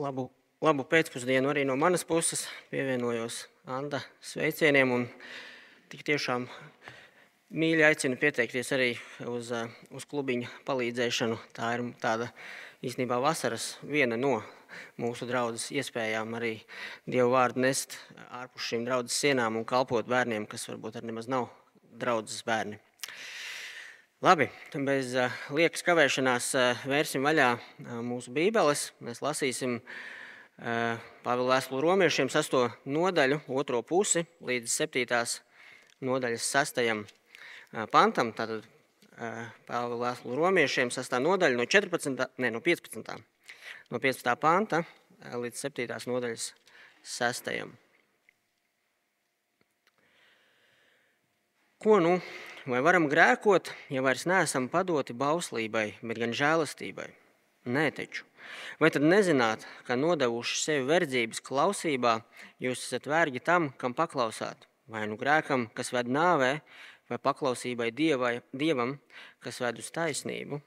Labu, labu pēcpusdienu arī no manas puses. Pievienojos Anna sveicieniem un tik tiešām mīļi aicinu pieteikties arī uz, uz klubiņa palīdzēšanu. Tā ir tāda īstenībā vasaras viena no mūsu draudzes iespējām arī Dievu vārdu nest ārpus šīm draudzes sienām un kalpot bērniem, kas varbūt arī nemaz nav draudzes bērni. Labi, bez uh, liekas kavēšanās uh, vērsim vaļā uh, mūsu bībeles. Mēs lasīsim Pāvila vēstuli romiešiem sasto nodaļu, otro pusi līdz septītās nodaļas sastajam pantam. Tātad Pāvila vēstuli romiešiem sastā nodaļa no 14, ne, no 15. No 15. panta līdz 7. nodaļas sastajam. Ko nu Vai varam grēkot, ja vairs neesam padoti bauslībai, bet gan žēlastībai? Nē, taču. Vai tad nezināt, ka nodevuši sevi verdzības klausībā, jūs esat vergi tam, kam paklausāt? Vai nu grēkam, kas ved nāvē, vai paklausībai dievai, dievam, kas ved uz taisnību?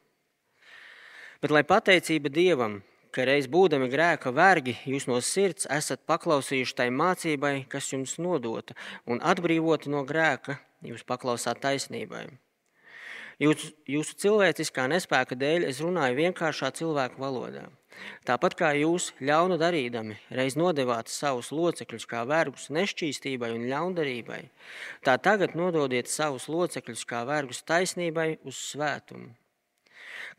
Bet lai pateicība dievam, ka reiz būdami grēka vergi, jūs no sirds esat paklausījuši tai mācībai, kas jums nodota, un atbrīvoti no grēka, jūs paklausāt taisnībai. Jūsu, jūsu cilvēciskā nespēka dēļ es runāju vienkāršā cilvēku valodā. Tāpat kā jūs ļaunu darīdami reiz nodevāt savus locekļus kā vergus nešķīstībai un ļaundarībai, tā tagad nododiet savus locekļus kā vergus taisnībai uz svētumu.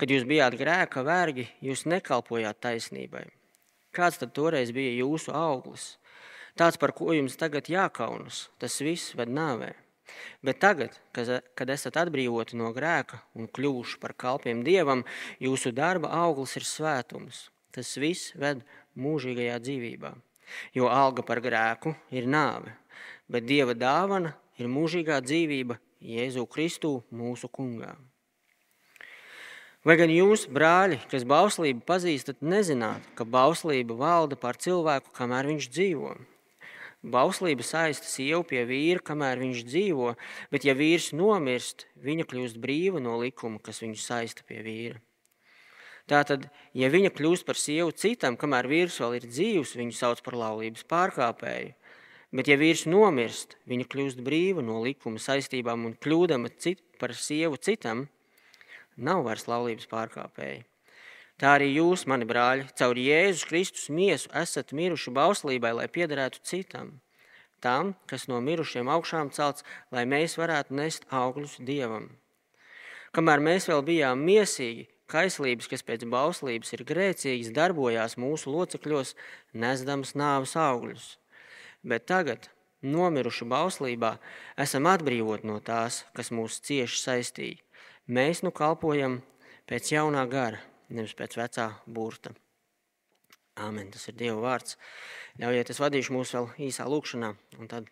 Kad jūs bijāt grēka vergi, jūs nekalpojāt taisnībai. Kāds tad toreiz bija jūsu auglis? Tāds, par ko jums tagad jākaunas, tas viss ved nāvē. Bet tagad, kad esat atbrīvoti no grēka un kļuvuši par kalpiem dievam, jūsu darba auglis ir svētums. Tas viss ved mūžīgajā dzīvībā. Jo alga par grēku ir nāve, bet dieva dāvana ir mūžīgā dzīvība Jēzu Kristu mūsu kungā. Vai gan jūs, brāļi, kas bauslību pazīstat, nezināt, ka bauslība valda pār cilvēku, kamēr viņš dzīvo? Bauslība saista sievu pie vīra, kamēr viņš dzīvo, bet ja vīrs nomirst, viņa kļūst brīva no likuma, kas viņu saista pie vīra. Tātad, ja viņa kļūst par sievu citam, kamēr vīrs vēl ir dzīvs, viņu sauc par laulības pārkāpēju. Bet, ja vīrs nomirst, viņa kļūst brīva no likuma saistībām un kļūdama cit, par sievu citam, nav vairs laulības pārkāpēji. Tā arī jūs, mani brāļi, caur Jēzus Kristus miesu esat miruši bauslībai, lai piederētu citam, tam, kas no mirušiem augšām celts, lai mēs varētu nest augļus Dievam. Kamēr mēs vēl bijām miesīgi, kaislības, kas pēc bauslības ir grēcīgas, darbojās mūsu locekļos, nesdams nāves augļus. Bet tagad, nomiruši bauslībā, esam atbrīvoti no tās, kas mūs cieši saistīja. Mēs nu kalpojam pēc jaunā gara nevis pēc vecā burta. Āmen, tas ir Dieva vārds. Ļaujiet, es vadīšu mūs vēl īsā lūkšanā, un tad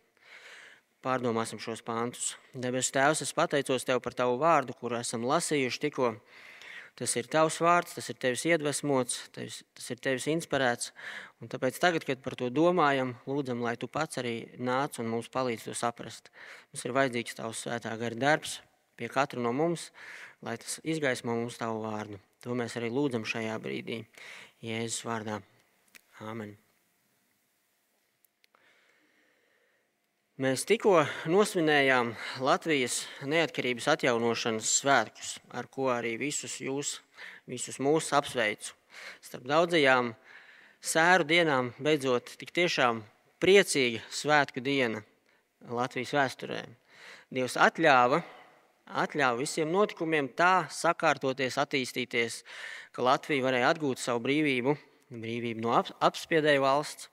pārdomāsim šos pāntus. Debes Tēvs, es pateicos Tev par Tavu vārdu, kuru esam lasījuši tikko. Tas ir Tavs vārds, tas ir Tevis iedvesmots, tevis, tas ir Tevis inspirēts. Un tāpēc tagad, kad par to domājam, lūdzam, lai Tu pats arī nāc un mums palīdz to saprast. Mums ir vajadzīgs Tavs svētā gara darbs pie katra no mums, lai tas izgaismo mums Tavu vārdu. To mēs arī lūdzam šajā brīdī. Jēzus vārdā. Āmen. Mēs tikko nosvinējām Latvijas neatkarības atjaunošanas svētkus, ar ko arī visus jūs, visus mūs apsveicu. Starp daudzajām sēru dienām beidzot tik tiešām priecīga svētku diena Latvijas vēsturē. Dievs atļāva atļāva visiem notikumiem tā sakārtoties, attīstīties, ka Latvija varēja atgūt savu brīvību, brīvību no apspiedēju valsts,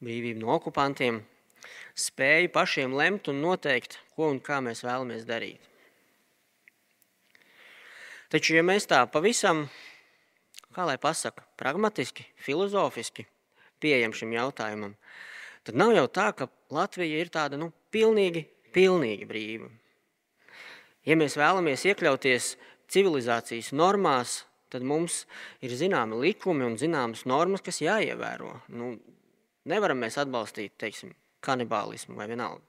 brīvību no okupantiem, spēju pašiem lemt un noteikt, ko un kā mēs vēlamies darīt. Taču, ja mēs tā pavisam, kā lai pasaka, pragmatiski, filozofiski pieejam šim jautājumam, tad nav jau tā, ka Latvija ir tāda nu, pilnīgi, pilnīgi brīva. Ja mēs vēlamies iekļauties civilizācijas normās, tad mums ir zināmi likumi un zināmas normas, kas jāievēro. Nu, nevaram mēs atbalstīt teiksim, kanibālismu vai vienalga.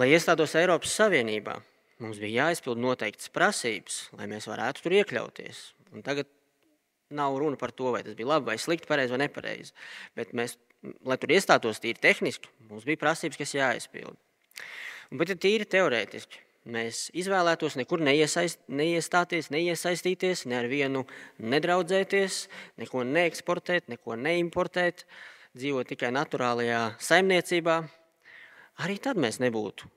Lai iestātos Eiropas Savienībā, mums bija jāizpild noteiktas prasības, lai mēs varētu tur iekļauties. Un tagad nav runa par to, vai tas bija labi vai slikti, pareizi vai nepareizi. Bet mēs, lai tur iestātos tīri tehniski, mums bija prasības, kas jāizpild. Bet ja tīri teorētiski. Mēs izvēlētos nekur neiesaist, neiestāties, neiesaistīties, ne ar vienu nedraudzēties, neko neeksportēt, neko neimportēt, dzīvot tikai naturālajā saimniecībā. Arī tad mēs nebūtu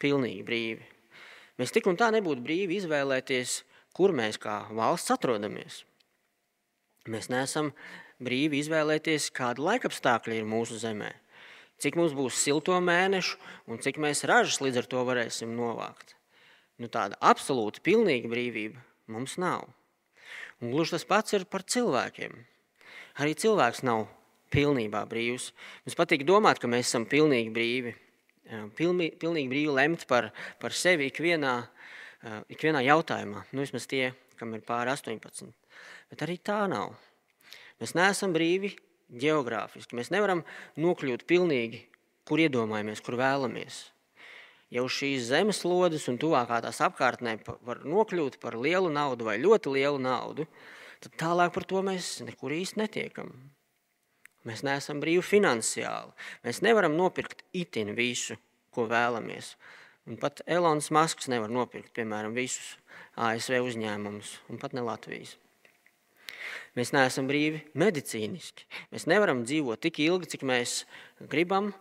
pilnīgi brīvi. Mēs tik un tā nebūtu brīvi izvēlēties, kur mēs kā valsts atrodamies. Mēs neesam brīvi izvēlēties, kāda laikapstākļa ir mūsu zemē, cik mums būs silto mēnešu un cik mēs ražas līdz ar to varēsim novākt. Nu, tāda absolūta, pilnīga brīvība mums nav. Un gluži tas pats ir par cilvēkiem. Arī cilvēks nav pilnībā brīvs. Mums patīk domāt, ka mēs esam pilnīgi brīvi. Pilnīgi, pilnīgi brīvi lemt par, par sevi ikvienā, ikvienā jautājumā. Nu, vismaz tie, kam ir pāri 18. Bet arī tā nav. Mēs neesam brīvi geogrāfiski. Mēs nevaram nokļūt pilnīgi, kur iedomājamies, kur vēlamies. Ja uz šīs zemeslodes un tuvākā tās apkārtnē var nokļūt par lielu naudu vai ļoti lielu naudu, tad tālāk par to mēs nekur īsti netiekam. Mēs neesam brīvi finansiāli. Mēs nevaram nopirkt itin visu, ko vēlamies. Un pat Elonas Masks nevar nopirkt, piemēram, visus ASV uzņēmumus, un pat ne Latvijas. Mēs neesam brīvi medicīniski. Mēs nevaram dzīvot tik ilgi, cik mēs gribam,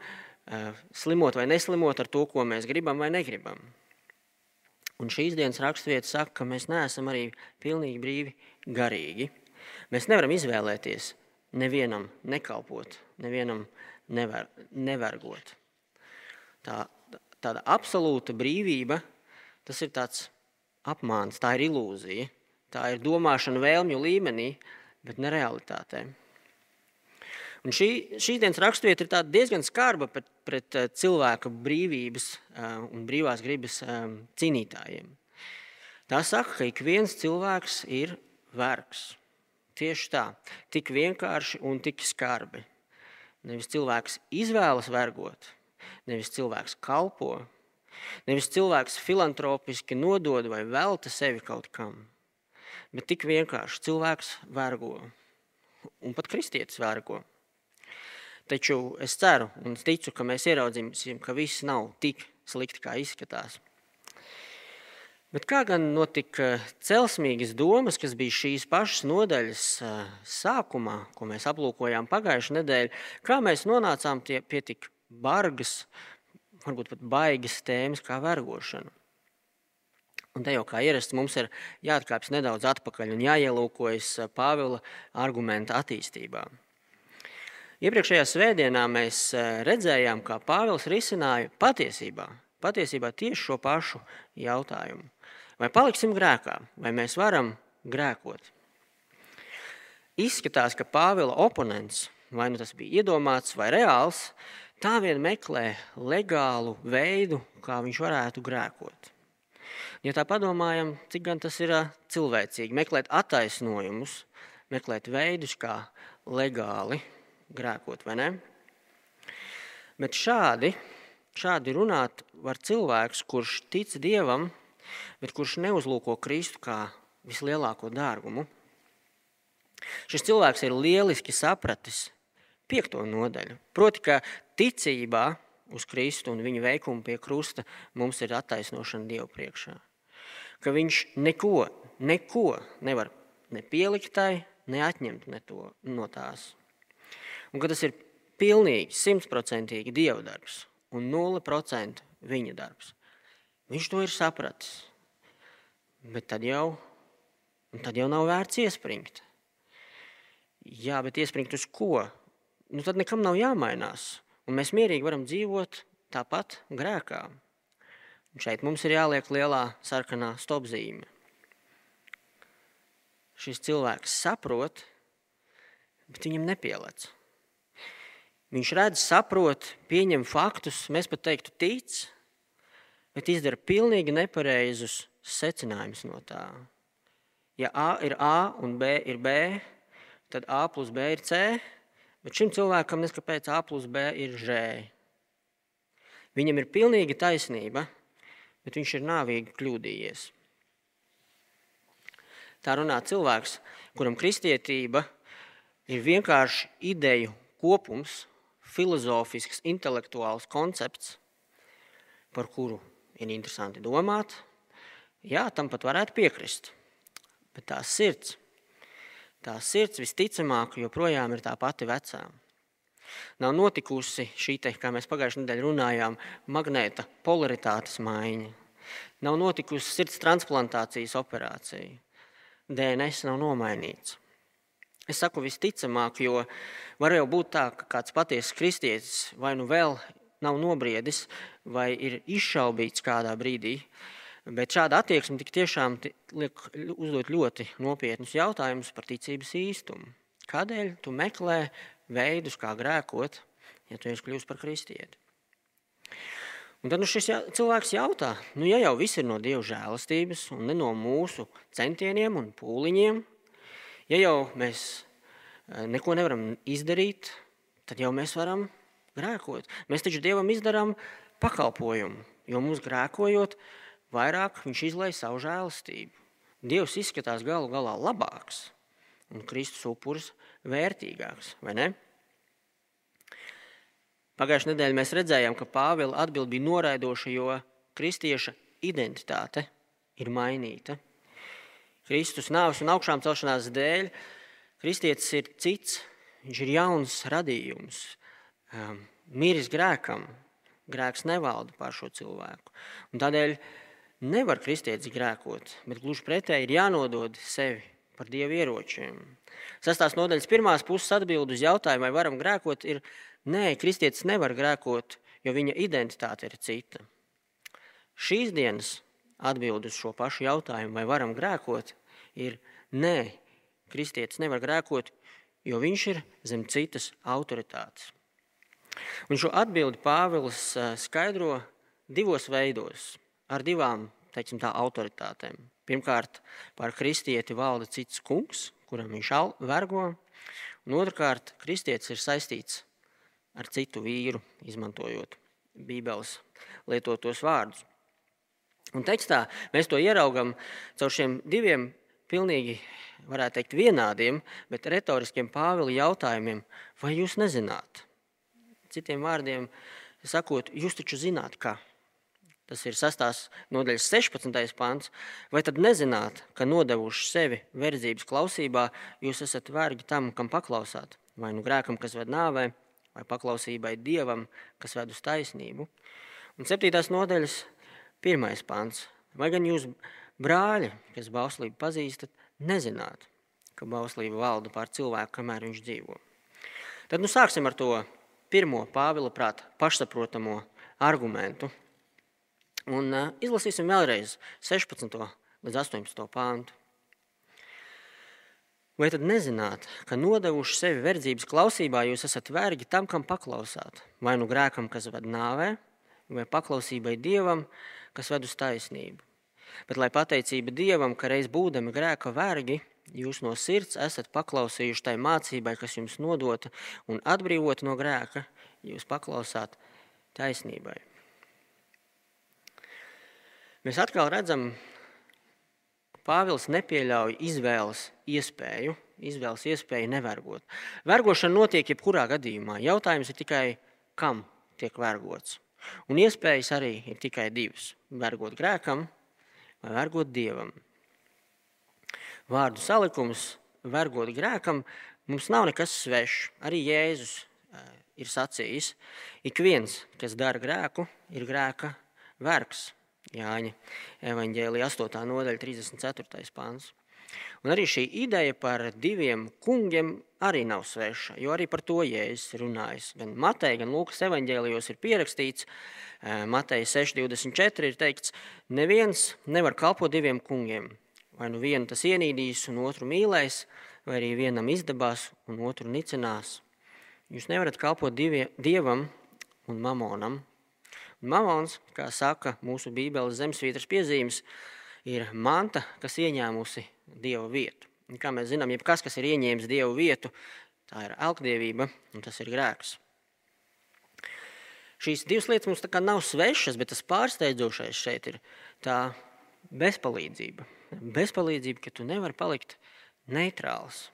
eh, slimot vai neslimot ar to, ko mēs gribam vai negribam. Un šīs dienas raksturvieta saka, ka mēs neesam arī pilnīgi brīvi garīgi. Mēs nevaram izvēlēties nevienam nekalpot, nevienam never, nevergot. Tā, tāda absolūta brīvība, tas ir tāds apmāns, tā ir ilūzija. Tā ir domāšana vēlmju līmenī, bet ne realitātē. Un šī, šīs dienas raksturvieta ir diezgan skarba pret, pret eh, cilvēka brīvības eh, un brīvās gribas eh, cīnītājiem. Tā saka, ka ik viens cilvēks ir vergs. Tieši tā, tik vienkārši un tik skarbi. Nevis cilvēks izvēlas vergot, nevis cilvēks kalpo, nevis cilvēks filantropiski nodod vai velta sevi kaut kam bet tik vienkārši cilvēks vergo. Un pat kristietis vergo. Taču es ceru un ticu, ka mēs ieraudzīsim, ka viss nav tik slikti, kā izskatās. Bet kā gan notika celsmīgas domas, kas bija šīs pašas nodaļas sākumā, ko mēs aplūkojām pagājušajā nedēļā, kā mēs nonācām pie tik bargas, varbūt pat baigas tēmas kā vergošana? Un te jau kā ierasts mums ir jāatkāpjas nedaudz atpakaļ un jāielūkojas Pāvila argumenta attīstībā. Iepriekšējā svētdienā mēs redzējām, kā Pāvils risināja patiesībā, patiesībā tieši šo pašu jautājumu. Vai paliksim grēkā, vai mēs varam grēkot? Izskatās, ka Pāvila oponents, vai nu tas bija iedomāts vai reāls, tā vien meklē legālu veidu, kā viņš varētu grēkot. Ja tā padomājam, cik gan tas ir cilvēcīgi, meklēt attaisnojumus, meklēt veidus, kā legāli grēkot, vai ne? Bet šādi, šādi runāt var cilvēks, kurš tic Dievam, bet kurš neuzlūko Kristu kā vislielāko dārgumu. Šis cilvēks ir lieliski sapratis piekto nodaļu. Proti, ka ticībā uz Kristu un viņa veikumu pie krusta mums ir attaisnošana Dievu priekšā ka viņš neko, neko nevar ne pielikt tai, ne atņemt ne to, no tās. Un ka tas ir pilnīgi, simtprocentīgi Dieva darbs un 0% viņa darbs. Viņš to ir sapratis. Bet tad jau, tad jau nav vērts iespringt. Jā, bet iespringt uz ko? Nu, tad nekam nav jāmainās. Un mēs mierīgi varam dzīvot tāpat grēkā. Un šeit mums ir jāliek lielā sarkanā stopzīme. Šis cilvēks saprot, bet viņam nepielec. Viņš redz, saprot, pieņem faktus, mēs pat teiktu, tic, bet izdara pilnīgi nepareizus secinājumus no tā. Ja A ir A un B ir B, tad A plus B ir C, bet šim cilvēkam neskapēc A plus B ir Ž. Viņam ir pilnīga taisnība, bet viņš ir nāvīgi kļūdījies. Tā runā cilvēks, kuram kristietība ir vienkārši ideju kopums, filozofisks, intelektuāls koncepts, par kuru ir interesanti domāt. Jā, tam pat varētu piekrist. Bet tā sirds, tā sirds visticamāk joprojām ir tā pati vecā. Nav notikusi šī, te, kā mēs pagājušajā nedēļā runājām, magnēta polaritātes maiņa. Nav notikusi sirds transplantācijas operācija. DNS nav nomainīts. Es saku visticamāk, jo var jau būt tā, ka kāds patiesas kristietis vai nu vēl nav nobriedis, vai ir izšaubīts kādā brīdī. Bet šāda attieksme tik tiešām liek uzdot ļoti nopietnus jautājumus par ticības īstumu. Kādēļ tu meklē veidus, kā grēkot, ja tu esi kļuvis par kristieti? Un tad nu, šis cilvēks jautā, nu, ja jau viss ir no Dieva žēlastības un ne no mūsu centieniem un pūliņiem, Ja jau mēs eh, neko nevaram izdarīt, tad jau mēs varam grēkot. Mēs taču Dievam izdarām pakalpojumu, jo mums grēkojot, vairāk Viņš izlaiž savu žēlastību. Dievs izskatās galu galā labāks un Kristus upuris vērtīgāks, vai ne? Pagājušajā nedēļā mēs redzējām, ka Pāvila atbild bija noraidoša, jo kristieša identitāte ir mainīta. Kristus nāves un augšām celšanās dēļ kristietis ir cits, viņš ir jauns radījums, um, miris grēkam, grēks nevalda pār šo cilvēku. Un tādēļ nevar kristietis grēkot, bet gluži pretēji ir jānodod sevi par dievu ieročiem. Sastās nodaļas pirmās puses atbild uz jautājumu, vai varam grēkot, ir nē, kristietis nevar grēkot, jo viņa identitāte ir cita. Šīs dienas Atbilde uz šo pašu jautājumu, vai varam grēkot, ir nē. Kristietis nevar grēkot, jo viņš ir zem citas autoritātes. Un šo atbildi Pāvils skaidro divos veidos, ar divām teiksim, tā, autoritātēm. Pirmkārt, par kristieti valda cits kungs, kuram viņš vergo, un otrkārt, kristietis ir saistīts ar citu vīru, izmantojot Bībeles lietotos vārdus. Un tekstā mēs to ieraugam caur šiem diviem pilnīgi, varētu teikt, vienādiem, bet retoriskiem Pāvila jautājumiem. Vai jūs nezināt? Citiem vārdiem sakot, jūs taču zināt, ka tas ir sastās nodaļas 16. pants, vai tad nezināt, ka nodevuši sevi verdzības klausībā, jūs esat vergi tam, kam paklausāt, vai nu grēkam, kas ved nāvē, vai paklausībai Dievam, kas ved uz taisnību. Un 7. nodaļas Pirmais pants. Vai gan jūs, brāļi, kas bauslību pazīstat, nezināt, ka bauslība valda pār cilvēku, kamēr viņš dzīvo? Tad nu sāksim ar to pirmo Pāvila prāta pašsaprotamo argumentu. Un uh, izlasīsim vēlreiz 16. līdz 18. pāntu. Vai tad nezināt, ka nodevuši sevi verdzības klausībā, jūs esat vergi tam, kam paklausāt? Vai nu grēkam, kas ved nāvē, vai paklausībai dievam, kas ved uz taisnību. Bet lai pateicība Dievam, ka reiz būdami grēka vergi, jūs no sirds esat paklausījuši tai mācībai, kas jums nodota, un atbrīvot no grēka, jūs paklausāt taisnībai. Mēs atkal redzam, Pāvils nepieļauj izvēles iespēju, izvēles iespēju nevergot. Vergošana notiek jebkurā gadījumā. Jautājums ir tikai, kam tiek vergots. Un iespējas arī ir tikai divas - vergot grēkam vai vergot dievam. Vārdu salikums, vergot grēkam, mums nav nekas svešs. Arī Jēzus ir sacījis, ik viens, kas dara grēku, ir grēka vergs. Jāņa evaņģēlija 8. nodaļa 34. pāns. Un arī šī ideja par diviem kungiem arī nav sveša, jo arī par to Jēzus runājis. Gan Mateja, gan Lūkas evaņģēlijos ir pierakstīts, Mateja 6.24 ir teikts, neviens nevar kalpot diviem kungiem. Vai nu vienu tas ienīdīs un otru mīlēs, vai arī vienam izdabās un otru nicinās. Jūs nevarat kalpot divie, dievam un mamonam. Mamons, kā saka mūsu bībeles zemesvītras piezīmes, ir manta, kas ieņēmusi dieva vietu. Un kā mēs zinām, jebkas, kas ir ieņēmis dievu vietu, tā ir elkdievība un tas ir grēks. Šīs divas lietas mums nav svešas, bet tas pārsteidzošais šeit ir tā bezpalīdzība. bezpalīdzību, ka tu nevari palikt neitrāls.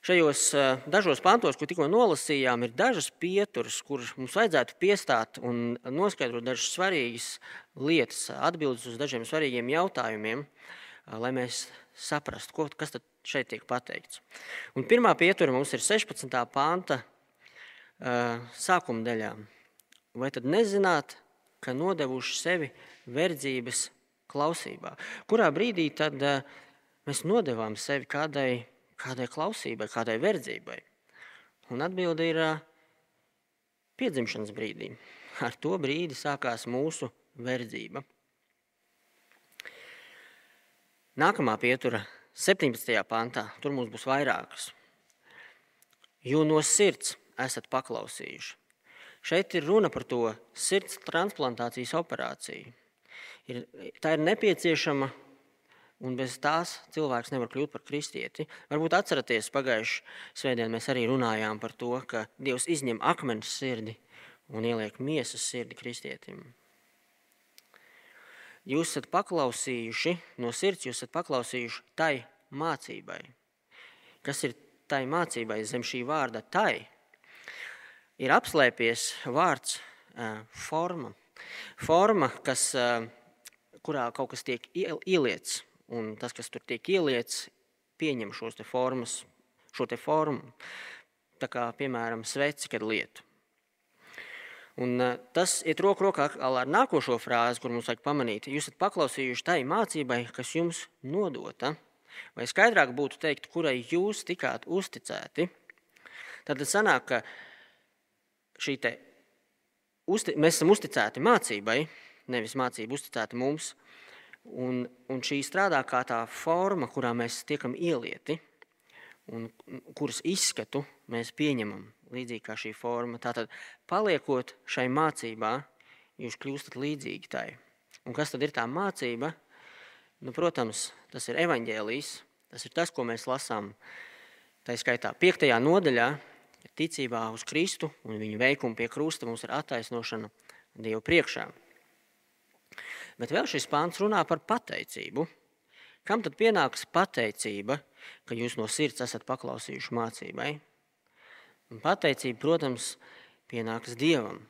Šajos dažos pantos, ko tikko nolasījām, ir dažas pieturas, kuras mums vajadzētu piestāt un noskaidrot dažas svarīgas lietas, atbildes uz dažiem svarīgiem jautājumiem, lai mēs saprastu, ko, kas šeit tiek pateikts. Un pirmā pietura mums ir 16. panta sākuma daļā. Vai tad nezināt, ka nodevuši sevi verdzības klausībā? Kurā brīdī tad mēs nodevām sevi kādai kādai klausībai, kādai verdzībai? Un atbilde ir piedzimšanas brīdī. Ar to brīdi sākās mūsu verdzība. Nākamā pietura, 17. pantā, tur mums būs vairākas. Jo no sirds esat paklausījuši. Šeit ir runa par to sirds transplantācijas operāciju. Ir, tā ir nepieciešama un bez tās cilvēks nevar kļūt par kristieti. Varbūt atceraties, pagājušajā svētdienā mēs arī runājām par to, ka Dievs izņem akmens sirdi un ieliek miesas sirdi kristietim. Jūs esat paklausījuši no sirds, jūs esat paklausījuši tai mācībai. Kas ir tai mācībai zem šī vārda tai? Ir apslēpies vārds forma. Forma, kas, kurā kaut kas tiek ieliets un tas, kas tur tiek ieliets, pieņem šos te formas, šo te formu. Tā kā, piemēram, sveci, kad lietu. Un, uh, tas iet roku rokā ar nākošo frāzi, kur mums vajag pamanīt. Jūs esat paklausījuši tai mācībai, kas jums nodota. Vai skaidrāk būtu teikt, kurai jūs tikāt uzticēti? Tad sanāk, ka šī te, uzti, mēs esam uzticēti mācībai, nevis mācība uzticēta mums. Un, un šī strādā kā tā forma, kurā mēs tiekam ielieti, un kuras izskatu mēs pieņemam līdzīgi kā šī forma. Tātad, paliekot šai mācībā, jūs kļūstat līdzīgi tai. Un kas tad ir tā mācība? Nu, protams, tas ir evaņģēlijs, tas ir tas, ko mēs lasām. Tā skaitā 5. nodaļā, ticībā uz Kristu un viņa veikumu pie krusta mums ir attaisnošana Dievu priekšā. Bet vēl šis pāns runā par pateicību. Kam tad pienāks pateicība, ka jūs no sirds esat paklausījuši mācībai? Un pateicība, protams, pienāks Dievam.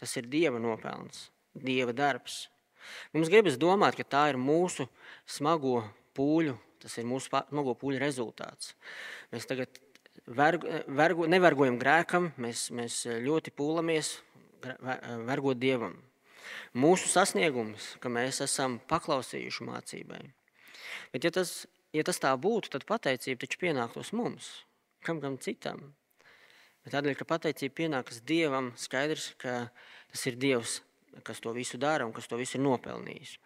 Tas ir Dieva nopelns, Dieva darbs. Mums gribas domāt, ka tā ir mūsu smago pūļu, tas ir mūsu smago pūļu rezultāts. Mēs tagad vergu, vergu, nevergojam grēkam, mēs, mēs ļoti pūlamies vergot Dievam mūsu sasniegums, ka mēs esam paklausījuši mācībai. Bet, ja tas, ja tas tā būtu, tad pateicība taču pienāktos mums, kam gan citam. Bet tādēļ, ka pateicība pienākas Dievam, skaidrs, ka tas ir Dievs, kas to visu dara un kas to visu ir nopelnījis.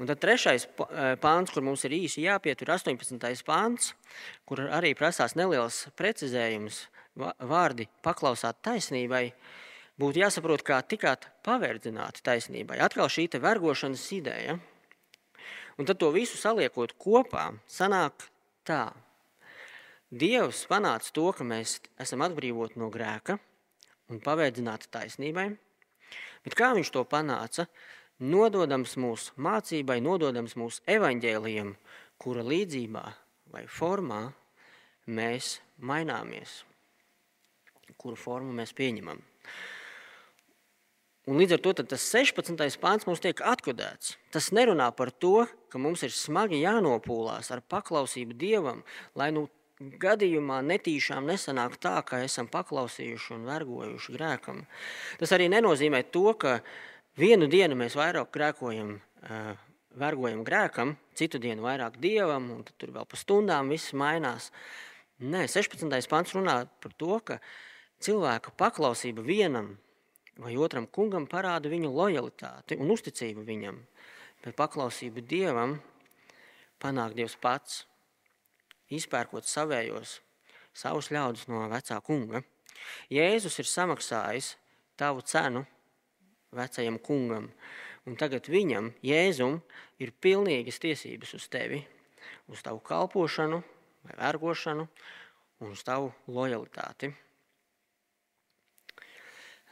Un tad trešais pāns, kur mums ir īsi jāpietur, ir 18. pāns, kur arī prasās neliels precizējums, vārdi paklausāt taisnībai būtu jāsaprot, kā tikāt pavērdzināti taisnībai. Atkal šī vergošanas ideja. Un tad to visu saliekot kopā, sanāk tā. Dievs panāca to, ka mēs esam atbrīvoti no grēka un pavērdzināti taisnībai. Bet kā viņš to panāca? Nododams mūsu mācībai, nododams mūsu evaņģēlijam, kura līdzībā vai formā mēs maināmies, kuru formu mēs pieņemam. Un līdz ar to tas 16. pāns mums tiek atkodēts. Tas nerunā par to, ka mums ir smagi jānopūlās ar paklausību Dievam, lai nu gadījumā netīšām nesanāk tā, ka esam paklausījuši un vergojuši grēkam. Tas arī nenozīmē to, ka vienu dienu mēs vairāk grēkojam, vergojam grēkam, citu dienu vairāk Dievam, un tur vēl pa stundām viss mainās. Nē, 16. pāns runā par to, ka cilvēka paklausība vienam vai otram kungam parāda viņu lojalitāti un uzticību viņam, bet paklausību Dievam panāk Dievs pats, izpērkot savējos, savus ļaudis no vecā kunga. Jēzus ir samaksājis tavu cenu vecajam kungam, un tagad viņam, Jēzum, ir pilnīgas tiesības uz tevi, uz tavu kalpošanu vai vergošanu un uz tavu lojalitāti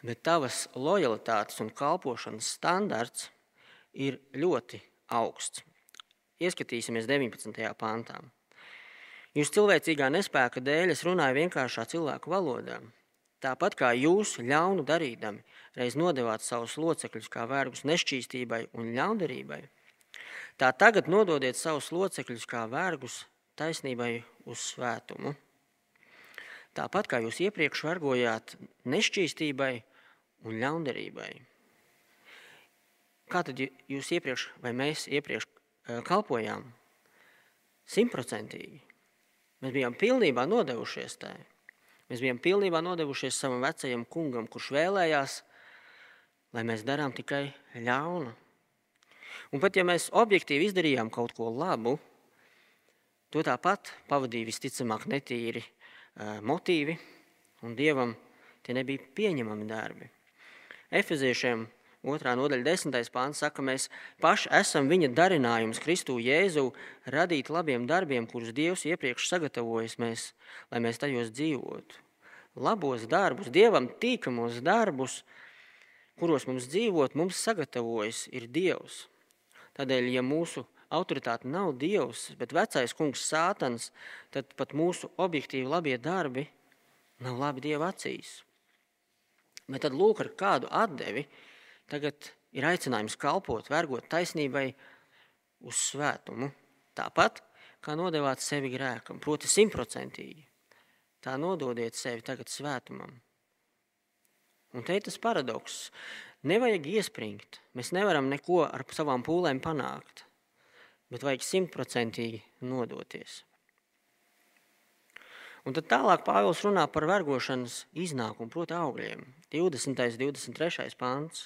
bet tavas lojalitātes un kalpošanas standarts ir ļoti augsts. Ieskatīsimies 19. pāntā. Jūs cilvēcīgā nespēka dēļ es runāju vienkāršā cilvēku valodā. Tāpat kā jūs ļaunu darīdami, reiz nodevāt savus locekļus kā vergus nešķīstībai un ļaundarībai, tā tagad nododiet savus locekļus kā vergus taisnībai uz svētumu. Tāpat kā jūs iepriekš vergojāt nešķīstībai un ļaundarībai. Kā tad jūs iepriekš, vai mēs iepriekš eh, kalpojām? Simtprocentīgi. Mēs bijām pilnībā nodevušies tai. Mēs bijām pilnībā nodevušies savam vecajam kungam, kurš vēlējās, lai mēs darām tikai ļaunu. Un pat ja mēs objektīvi izdarījām kaut ko labu, to tāpat pavadīja visticamāk netīri motīvi, un Dievam tie nebija pieņemami darbi. Efeziešiem otrā nodaļa, desmitais pāns saka, mēs paši esam viņa darinājums Kristu Jēzu radīt labiem darbiem, kurus Dievs iepriekš sagatavojas mēs, lai mēs tajos dzīvotu. Labos darbus, Dievam tīkamos darbus, kuros mums dzīvot, mums sagatavojas ir Dievs. Tādēļ, ja mūsu autoritāte nav Dievs, bet vecais kungs Sātans, tad pat mūsu objektīvi labie darbi nav labi Dieva acīs. Bet tad lūk, ar kādu atdevi tagad ir aicinājums kalpot, vergot taisnībai uz svētumu. Tāpat kā nodevāt sevi grēkam, proti simtprocentīgi. Tā nododiet sevi tagad svētumam. Un te ir tas paradoks. Nevajag iespringt. Mēs nevaram neko ar savām pūlēm panākt bet vajag simtprocentīgi nodoties. Un tad tālāk Pāvils runā par vergošanas iznākumu, proti, augļiem. 20. un 23. pāns.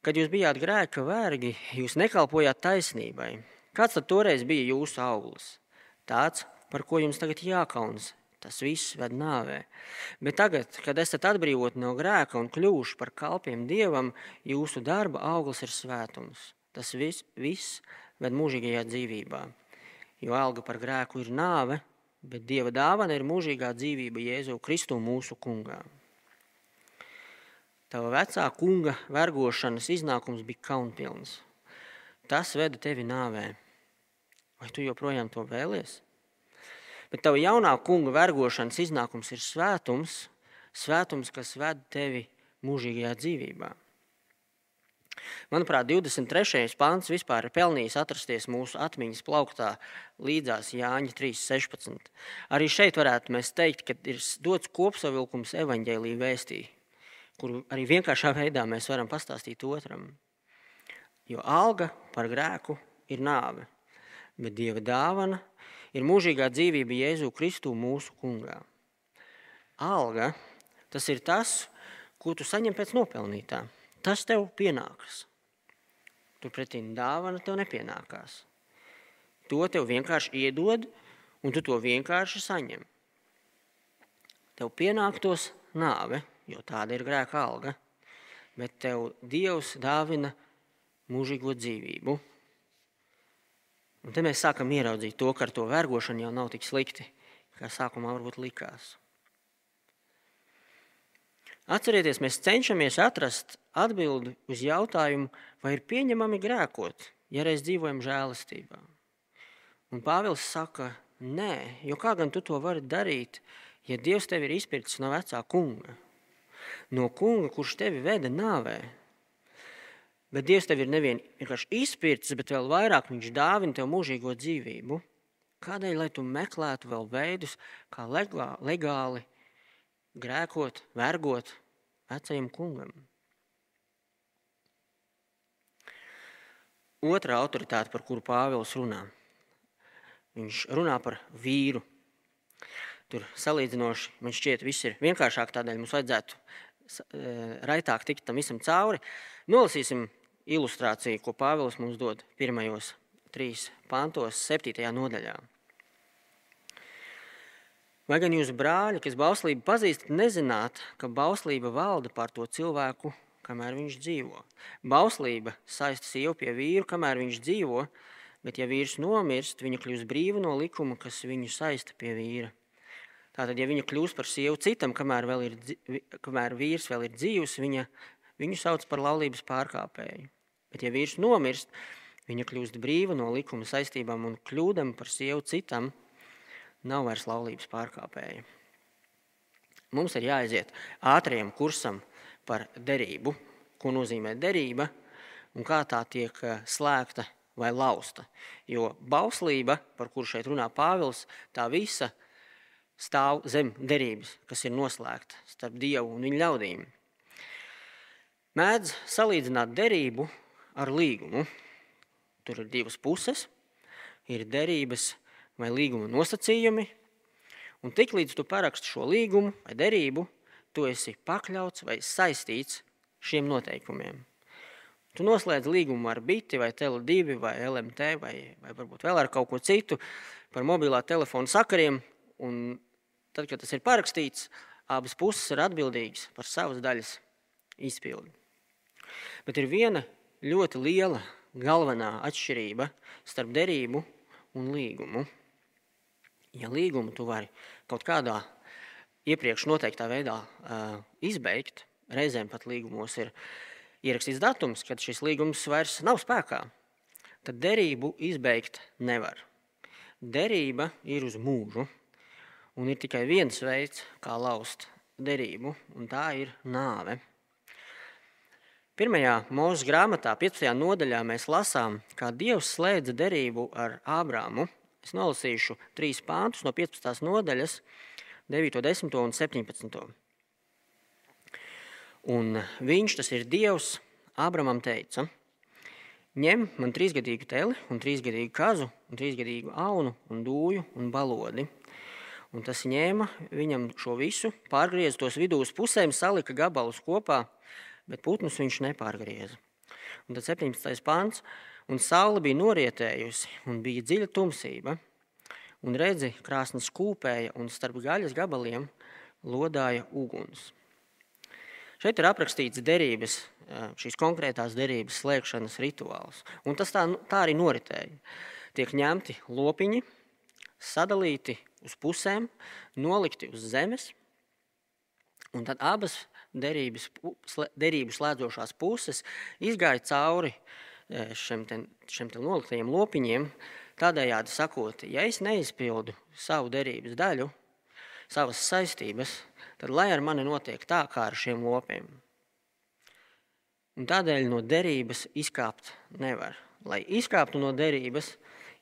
Kad jūs bijāt grēka vergi, jūs nekalpojāt taisnībai. Kāds tad toreiz bija jūsu auglis? Tāds, par ko jums tagad jākaunas. Tas viss ved nāvē. Bet tagad, kad esat atbrīvoti no grēka un kļuvuši par kalpiem dievam, jūsu darba auglis ir svētums. Tas viss, viss ved mūžīgajā dzīvībā. Jo alga par grēku ir nāve, bet Dieva dāvana ir mūžīgā dzīvība Jēzu Kristu mūsu kungā. Tava vecā kunga vergošanas iznākums bija kaunpilns. Tas veda tevi nāvē. Vai tu joprojām to vēlies? Bet tava jaunā kunga vergošanas iznākums ir svētums, svētums, kas ved tevi mūžīgajā dzīvībā. Manuprāt, 23. pāns vispār ir pelnījis atrasties mūsu atmiņas plauktā līdzās Jāņa 3.16. Arī šeit varētu mēs teikt, ka ir dots kopsavilkums evaņģēlī vēstī, kuru arī vienkāršā veidā mēs varam pastāstīt otram. Jo alga par grēku ir nāve, bet Dieva dāvana ir mūžīgā dzīvība Jēzu Kristu mūsu kungā. Alga tas ir tas, ko tu saņem pēc nopelnītā. Tas tev pienākas. Turpretī dāvana tev nepienākās. To tev vienkārši iedod, un tu to vienkārši saņem. Tev pienāktos nāve, jo tāda ir grēka alga, bet tev Dievs dāvina mūžīgo dzīvību. Un te mēs sākam ieraudzīt to, ka ar to vergošanu jau nav tik slikti, kā sākumā varbūt likās. Atcerieties, mēs cenšamies atrast atbildi uz jautājumu, vai ir pieņemami grēkot, ja reiz dzīvojam žēlastībā. Un Pāvils saka, nē, jo kā gan tu to vari darīt, ja Dievs tevi ir izpircis no vecā kunga, no kunga, kurš tevi veda nāvē. Bet Dievs tevi ir nevien vienkārši izpircis, bet vēl vairāk viņš dāvina tev mūžīgo dzīvību. Kādēļ, lai tu meklētu vēl veidus, kā legāli grēkot, vergot vecajam kungam. Otra autoritāte, par kuru Pāvils runā, viņš runā par vīru. Tur salīdzinoši man šķiet, viss ir vienkāršāk, tādēļ mums vajadzētu e, raitāk tikt tam visam cauri. Nolasīsim ilustrāciju, ko Pāvils mums dod pirmajos trīs pantos, septītajā nodaļā. Vai gan jūs, brāļi, kas bauslību pazīstat, nezināt, ka bauslība valda pār to cilvēku, kamēr viņš dzīvo? Bauslība saista sievu pie vīru, kamēr viņš dzīvo, bet ja vīrs nomirst, viņa kļūst brīva no likuma, kas viņu saista pie vīra. Tātad, ja viņa kļūst par sievu citam, kamēr, ir, kamēr vīrs vēl ir dzīvs, viņa, viņu sauc par laulības pārkāpēju. Bet, ja vīrs nomirst, viņa kļūst brīva no likuma saistībām un kļūdam par sievu citam, nav vairs laulības pārkāpēja. Mums ir jāaiziet ātriem kursam par derību, ko nozīmē derība un kā tā tiek eh, slēgta vai lausta. Jo bauslība, par kuru šeit runā Pāvils, tā visa stāv zem derības, kas ir noslēgta starp Dievu un viņa ļaudīm. Mēdz salīdzināt derību ar līgumu. Tur ir divas puses. Ir derības vai līguma nosacījumi. Un tiklīdz tu paraksti šo līgumu vai derību, tu esi pakļauts vai saistīts šiem noteikumiem. Tu noslēdz līgumu ar biti, vai Tele2, vai LMT, vai, vai varbūt vēl ar kaut ko citu par mobilā telefona sakariem. Un tad, kad tas ir parakstīts, abas puses ir atbildīgas par savas daļas izpildi. Bet ir viena ļoti liela galvenā atšķirība starp derību un līgumu. Ja līgumu tu vari kaut kādā iepriekš noteiktā veidā izbeigt, reizēm pat līgumos ir ierakstīts datums, kad šis līgums vairs nav spēkā, tad derību izbeigt nevar. Derība ir uz mūžu, un ir tikai viens veids, kā laust derību, un tā ir nāve. Pirmajā mūža grāmatā, 15. nodaļā, mēs lasām, kā Dievs slēdza derību ar Ābrāmu. Es nolasīšu trīs pāntus no 15. nodaļas, 9, 10 un 17. Un viņš, tas ir Dievs, Ābramam teica: Ņem man trīsgadīgu teli, un trīsgadīgu kazu, un trīsgadīgu aunu, un dūju un balodi. Un tas ņēma viņam šo visu, pārgriez tos vidū uz pusēm, salika gabalus kopā bet putnus viņš nepārgrieza. Un tad 17. pāns, un saule bija norietējusi, un bija dziļa tumsība, un redzi, krāsnes kūpēja, un starp gaļas gabaliem lodāja uguns. Šeit ir aprakstīts derības, šīs konkrētās derības slēgšanas rituāls. Un tas tā, tā arī noritēja. Tiek ņemti lopiņi, sadalīti uz pusēm, nolikti uz zemes, un tad abas derības, derību slēdzošās puses izgāja cauri e, šiem, te, šiem te noliktajiem lopiņiem, tādējādi sakot, ja es neizpildu savu derības daļu, savas saistības, tad lai ar mani notiek tā, kā ar šiem lopiem. Un tādēļ no derības izkāpt nevar. Lai izkāptu no derības,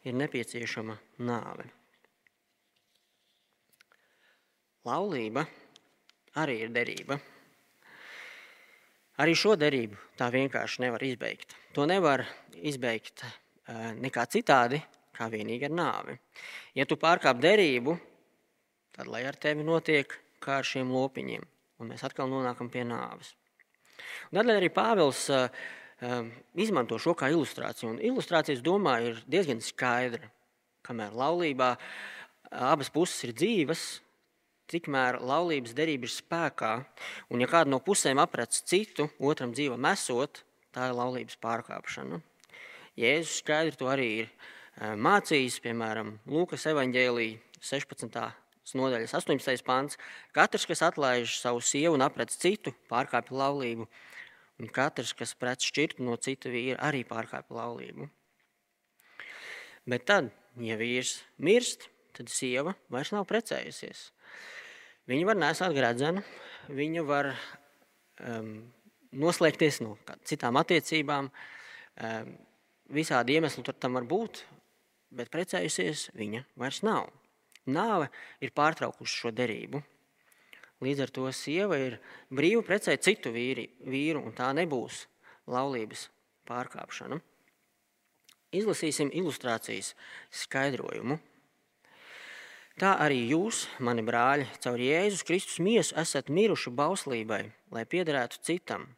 ir nepieciešama nāve. Laulība arī ir derība. Arī šo derību tā vienkārši nevar izbeigt. To nevar izbeigt nekā citādi, kā vienīgi ar nāvi. Ja tu pārkāp derību, tad lai ar tevi notiek kā ar šiem lopiņiem, un mēs atkal nonākam pie nāves. Tādēļ arī Pāvils izmanto šo kā ilustrāciju. Un ilustrācijas domā ir diezgan skaidra. Kamēr laulībā abas puses ir dzīves, tikmēr laulības derība ir spēkā, un ja kāda no pusēm aprec citu, otram dzīvam esot, tā ir laulības pārkāpšana. Jēzus skaidri to arī ir e, mācījis, piemēram, Lūkas evaņģēlī 16. nodaļas 18. pāns. Katrs, kas atlaiž savu sievu un aprec citu, pārkāpja laulību, un katrs, kas pret šķirtu no cita vīra, arī pārkāpja laulību. Bet tad, ja vīrs mirst, tad sieva vairs nav precējusies. Viņa var nesāt gredzenu, viņa var um, noslēgties no citām attiecībām. Visādi iemesli tur tam var būt, bet precējusies viņa vairs nav. Nāve ir pārtraukusi šo derību. Līdz ar to sieva ir brīva precēt citu vīri, vīru, un tā nebūs laulības pārkāpšana. Izlasīsim ilustrācijas skaidrojumu. Tā arī jūs, mani brāļi, caur Jēzus Kristus miesu esat miruši bauslībai, lai piederētu citam,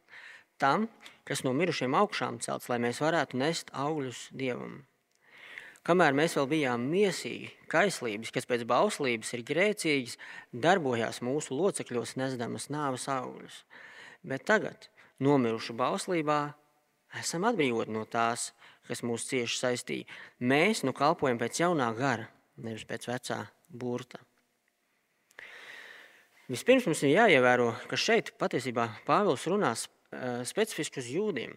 tam, kas no mirušiem augšām celts, lai mēs varētu nest augļus Dievam. Kamēr mēs vēl bijām miesīgi, kaislības, kas pēc bauslības ir grēcīgas, darbojās mūsu locekļos nesdamas nāves augļus. Bet tagad, nomiruši bauslībā, esam atbrīvoti no tās, kas mūs cieši saistīja. Mēs nu kalpojam pēc jaunā gara, nevis pēc vecā burta. Vispirms mums ir jāievēro, ka šeit patiesībā Pāvils runās specifiski uz jūdiem.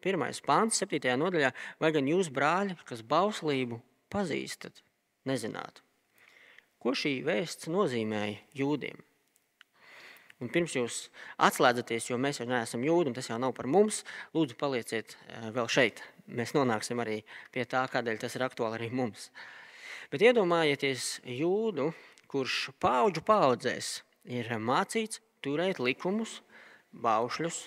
Pirmais pāns, 7. nodaļā, vai gan jūs, brāļi, kas bauslību pazīstat, nezināt? Ko šī vēsts nozīmēja jūdiem? Un pirms jūs atslēdzaties, jo mēs jau neesam jūdi, un tas jau nav par mums, lūdzu, palieciet eh, vēl šeit. Mēs nonāksim arī pie tā, kādēļ tas ir aktuāli arī mums. Bet iedomājieties jūdu, kurš paudžu paudzēs ir mācīts turēt likumus, baušļus.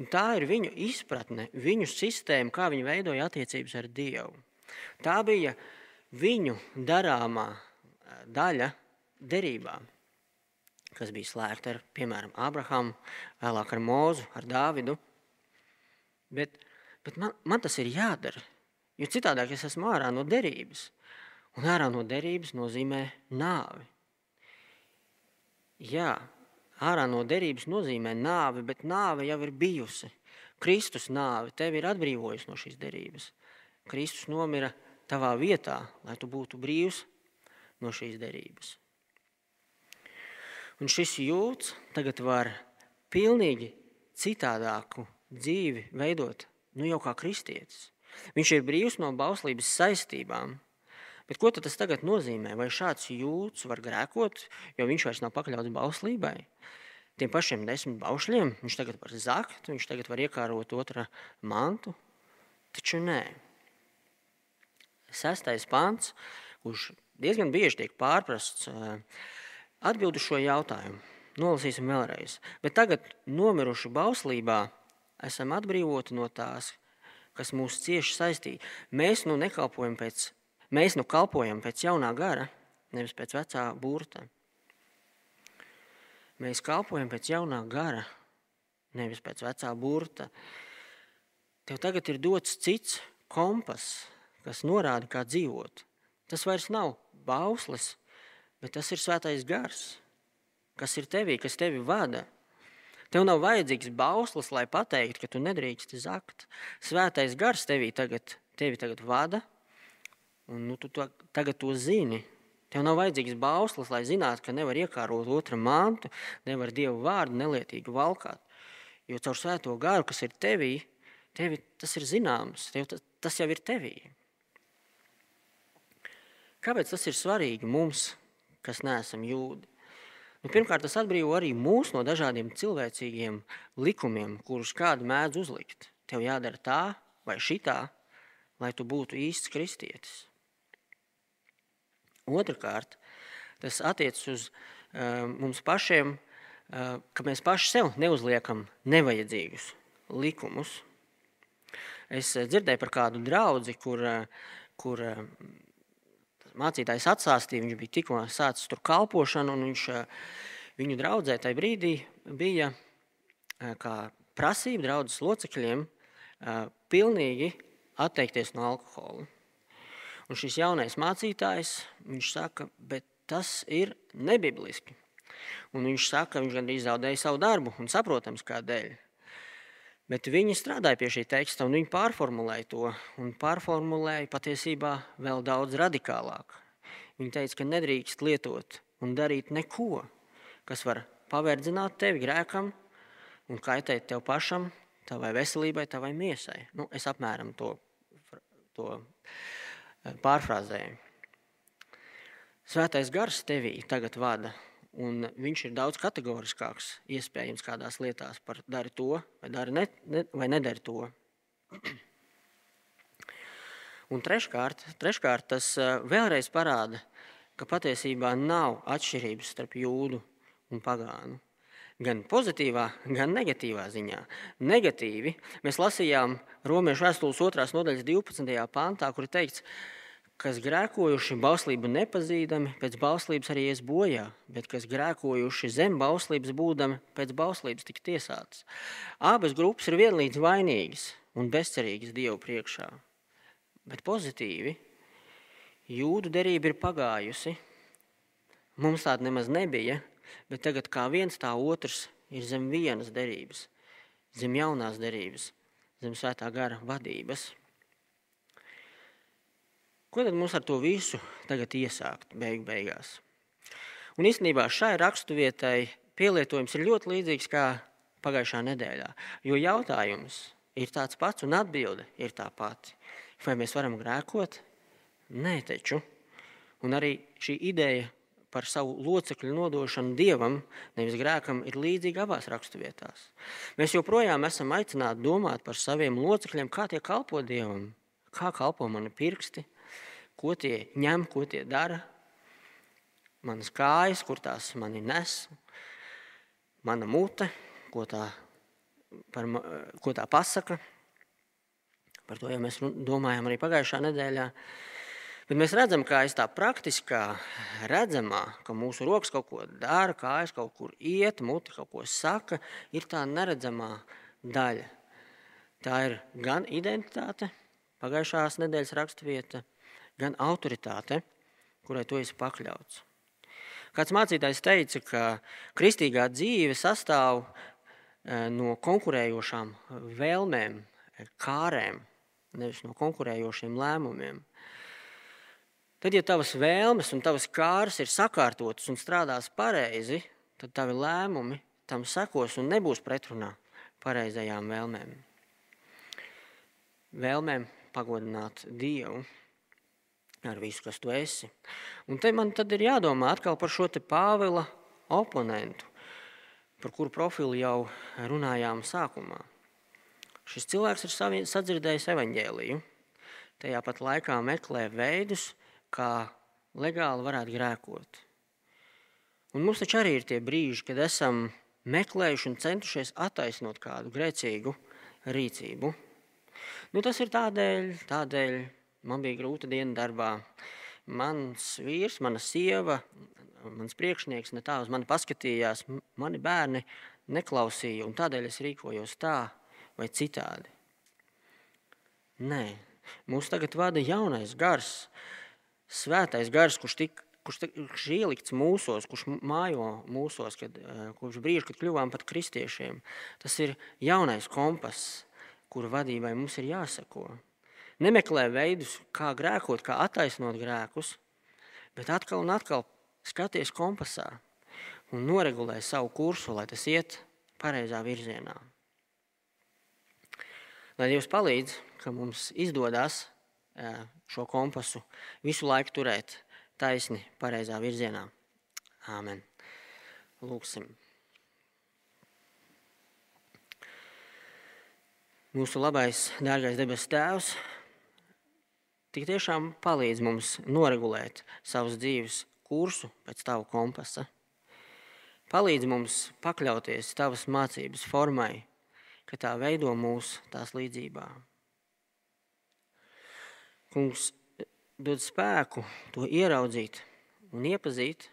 Un tā ir viņu izpratne, viņu sistēma, kā viņi veidoja attiecības ar Dievu. Tā bija viņu darāmā eh, daļa derībām kas bija slēgta ar, piemēram, Abrahamu, vēlāk ar Mūzu, ar Dāvidu. Bet, bet man, man tas ir jādara, jo citādāk es esmu ārā no derības. Un ārā no derības nozīmē nāvi. Jā, ārā no derības nozīmē nāvi, bet nāve jau ir bijusi. Kristus nāve tevi ir atbrīvojusi no šīs derības. Kristus nomira tavā vietā, lai tu būtu brīvs no šīs derības. Un šis jūts tagad var pilnīgi citādāku dzīvi veidot, nu jau kā kristietis. Viņš ir brīvs no bauslības saistībām. Bet ko tas tagad nozīmē? Vai šāds jūts var grēkot, jo viņš vairs nav pakļauts bauslībai? Tiem pašiem desmit baušļiem viņš tagad var zakt, viņš tagad var iekārot otrā mantu. Taču nē. Sestais pants, kurš diezgan bieži tiek pārprasts, Atbildu šo jautājumu nolasīsim vēlreiz. Bet tagad, nomiruši bauslībā, esam atbrīvoti no tās, kas mūs cieši saistīja. Mēs nu nekalpojam pēc, mēs nu kalpojam pēc jaunā gara, nevis pēc vecā burta. Mēs kalpojam pēc jaunā gara, nevis pēc vecā burta. Tev tagad ir dots cits kompas, kas norāda, kā dzīvot. Tas vairs nav bauslis, bet tas ir svētais gars, kas ir tevī, kas tevi vada. Tev nav vajadzīgs bauslis, lai pateiktu, ka tu nedrīkst zakt. Svētais gars tevī tagad, tevi tagad vada, un nu, tu to, tagad to zini. Tev nav vajadzīgs bauslis, lai zinātu, ka nevar iekārot otru mantu, nevar dievu vārdu nelietīgi valkāt. Jo caur svēto garu, kas ir tevī, tevi tas ir zināms, tev tas, tas jau ir tevī. Kāpēc tas ir svarīgi mums, kas neesam jūdi. Nu, pirmkārt, tas atbrīvo arī mūs no dažādiem cilvēcīgiem likumiem, kurus kādu mēdz uzlikt. Tev jādara tā vai šitā, lai tu būtu īsts kristietis. Otrakārt, tas attiecas uz uh, mums pašiem, uh, ka mēs paši sev neuzliekam nevajadzīgus likumus. Es dzirdēju par kādu draugu, kur, kur mācītājs atsāstīja, viņš bija tikko sācis tur kalpošanu, un viņš viņu draudzē tajā brīdī bija kā prasība draudzes locekļiem pilnīgi atteikties no alkohola. Un šis jaunais mācītājs, viņš saka, bet tas ir nebibliski. Un viņš saka, ka viņš gandrīz zaudēja savu darbu, un saprotams, kādēļ. Bet viņi strādāja pie šī teksta, un viņi pārformulēja to, un pārformulēja patiesībā vēl daudz radikālāk. Viņi teica, ka nedrīkst lietot un darīt neko, kas var paverdzināt tevi grēkam un kaitēt tev pašam, tavai veselībai, tavai miesai. Nu, es apmēram to, to pārfrāzēju. Svētais gars tevī tagad vada Un viņš ir daudz kategoriskāks, iespējams, kādās lietās par dari to vai, dari ne, ne, vai nedari to. Un treškārt, treškārt, tas vēlreiz parāda, ka patiesībā nav atšķirības starp jūdu un pagānu. Gan pozitīvā, gan negatīvā ziņā. Negatīvi mēs lasījām Romas vēstules 2. nodaļas 12. pāntā, kur ir teikts, ka kas grēkojuši bauslību nepazīdami, pēc bauslības arī ies bojā, bet kas grēkojuši zem bauslības būdami, pēc bauslības tik tiesātas. Abas grupas ir vienlīdz vainīgas un bezcerīgas Dievu priekšā. Bet pozitīvi, jūdu derība ir pagājusi. Mums tāda nemaz nebija, bet tagad kā viens tā otrs ir zem vienas derības, zem jaunās derības, zem svētā gara vadības. Ko tad mums ar to visu tagad iesākt beigu beigās? Un īstenībā šai raksturvietai pielietojums ir ļoti līdzīgs kā pagājušā nedēļā. Jo jautājums ir tāds pats un atbilde ir tā pati. Vai mēs varam grēkot? Nē, taču. Un arī šī ideja par savu locekļu nodošanu dievam, nevis grēkam, ir līdzīga abās raksturvietās. Mēs joprojām esam aicināti domāt par saviem locekļiem, kā tie kalpo dievam, kā kalpo mani pirksti, ko tie ņem, ko tie dara. Manas kājas, kur tās mani nes, mana mute, ko tā, par, ko tā pasaka. Par to jau mēs domājām arī pagājušā nedēļā. Bet mēs redzam, kā aiz tā praktiskā, redzamā, ka mūsu rokas kaut ko dara, kājas kaut kur iet, mute kaut ko saka, ir tā neredzamā daļa. Tā ir gan identitāte, pagājušās nedēļas raksturvieta, gan autoritāte, kurai tu esi pakļauts. Kāds mācītājs teica, ka kristīgā dzīve sastāv e, no konkurējošām vēlmēm, kārēm, nevis no konkurējošiem lēmumiem. Tad, ja tavas vēlmes un tavas kāras ir sakārtotas un strādās pareizi, tad tavi lēmumi tam sekos un nebūs pretrunā pareizajām vēlmēm. Vēlmēm pagodināt Dievu ar visu, kas tu esi. Un te man tad ir jādomā atkal par šo te Pāvila oponentu, par kuru profilu jau runājām sākumā. Šis cilvēks ir sadzirdējis evaņģēliju, tajā pat laikā meklē veidus, kā legāli varētu grēkot. Un mums taču arī ir tie brīži, kad esam meklējuši un centušies attaisnot kādu grēcīgu rīcību. Nu, tas ir tādēļ, tādēļ man bija grūta diena darbā. Mans vīrs, mana sieva, mans priekšnieks ne tā uz mani paskatījās, mani bērni neklausīja, un tādēļ es rīkojos tā vai citādi. Nē, mūs tagad vada jaunais gars, svētais gars, kurš, tik, kurš, kurš ielikts mūsos, kurš mājo mūsos, kad, eh, kurš brīži, kad kļuvām par kristiešiem, tas ir jaunais kompass, kura vadībai mums ir jāsako. Nemeklē veidus, kā grēkot, kā attaisnot grēkus, bet atkal un atkal skaties kompasā un noregulē savu kursu, lai tas iet pareizā virzienā. Lai Dievs palīdz, ka mums izdodas šo kompasu visu laiku turēt taisni, pareizā virzienā. Āmen. Lūksim. Mūsu labais, dārgais debes Tēvs, tik tiešām palīdz mums noregulēt savus dzīves kursu pēc Tava kompasa. Palīdz mums pakļauties Tavas mācības formai, ka tā veido mūs tās līdzībā. Kungs dod spēku to ieraudzīt un iepazīt,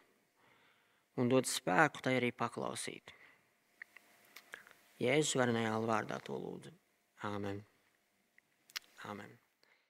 un dod spēku tai arī paklausīt. Jēzus varenajā vārdā to lūdzu. Āmen. Āmen.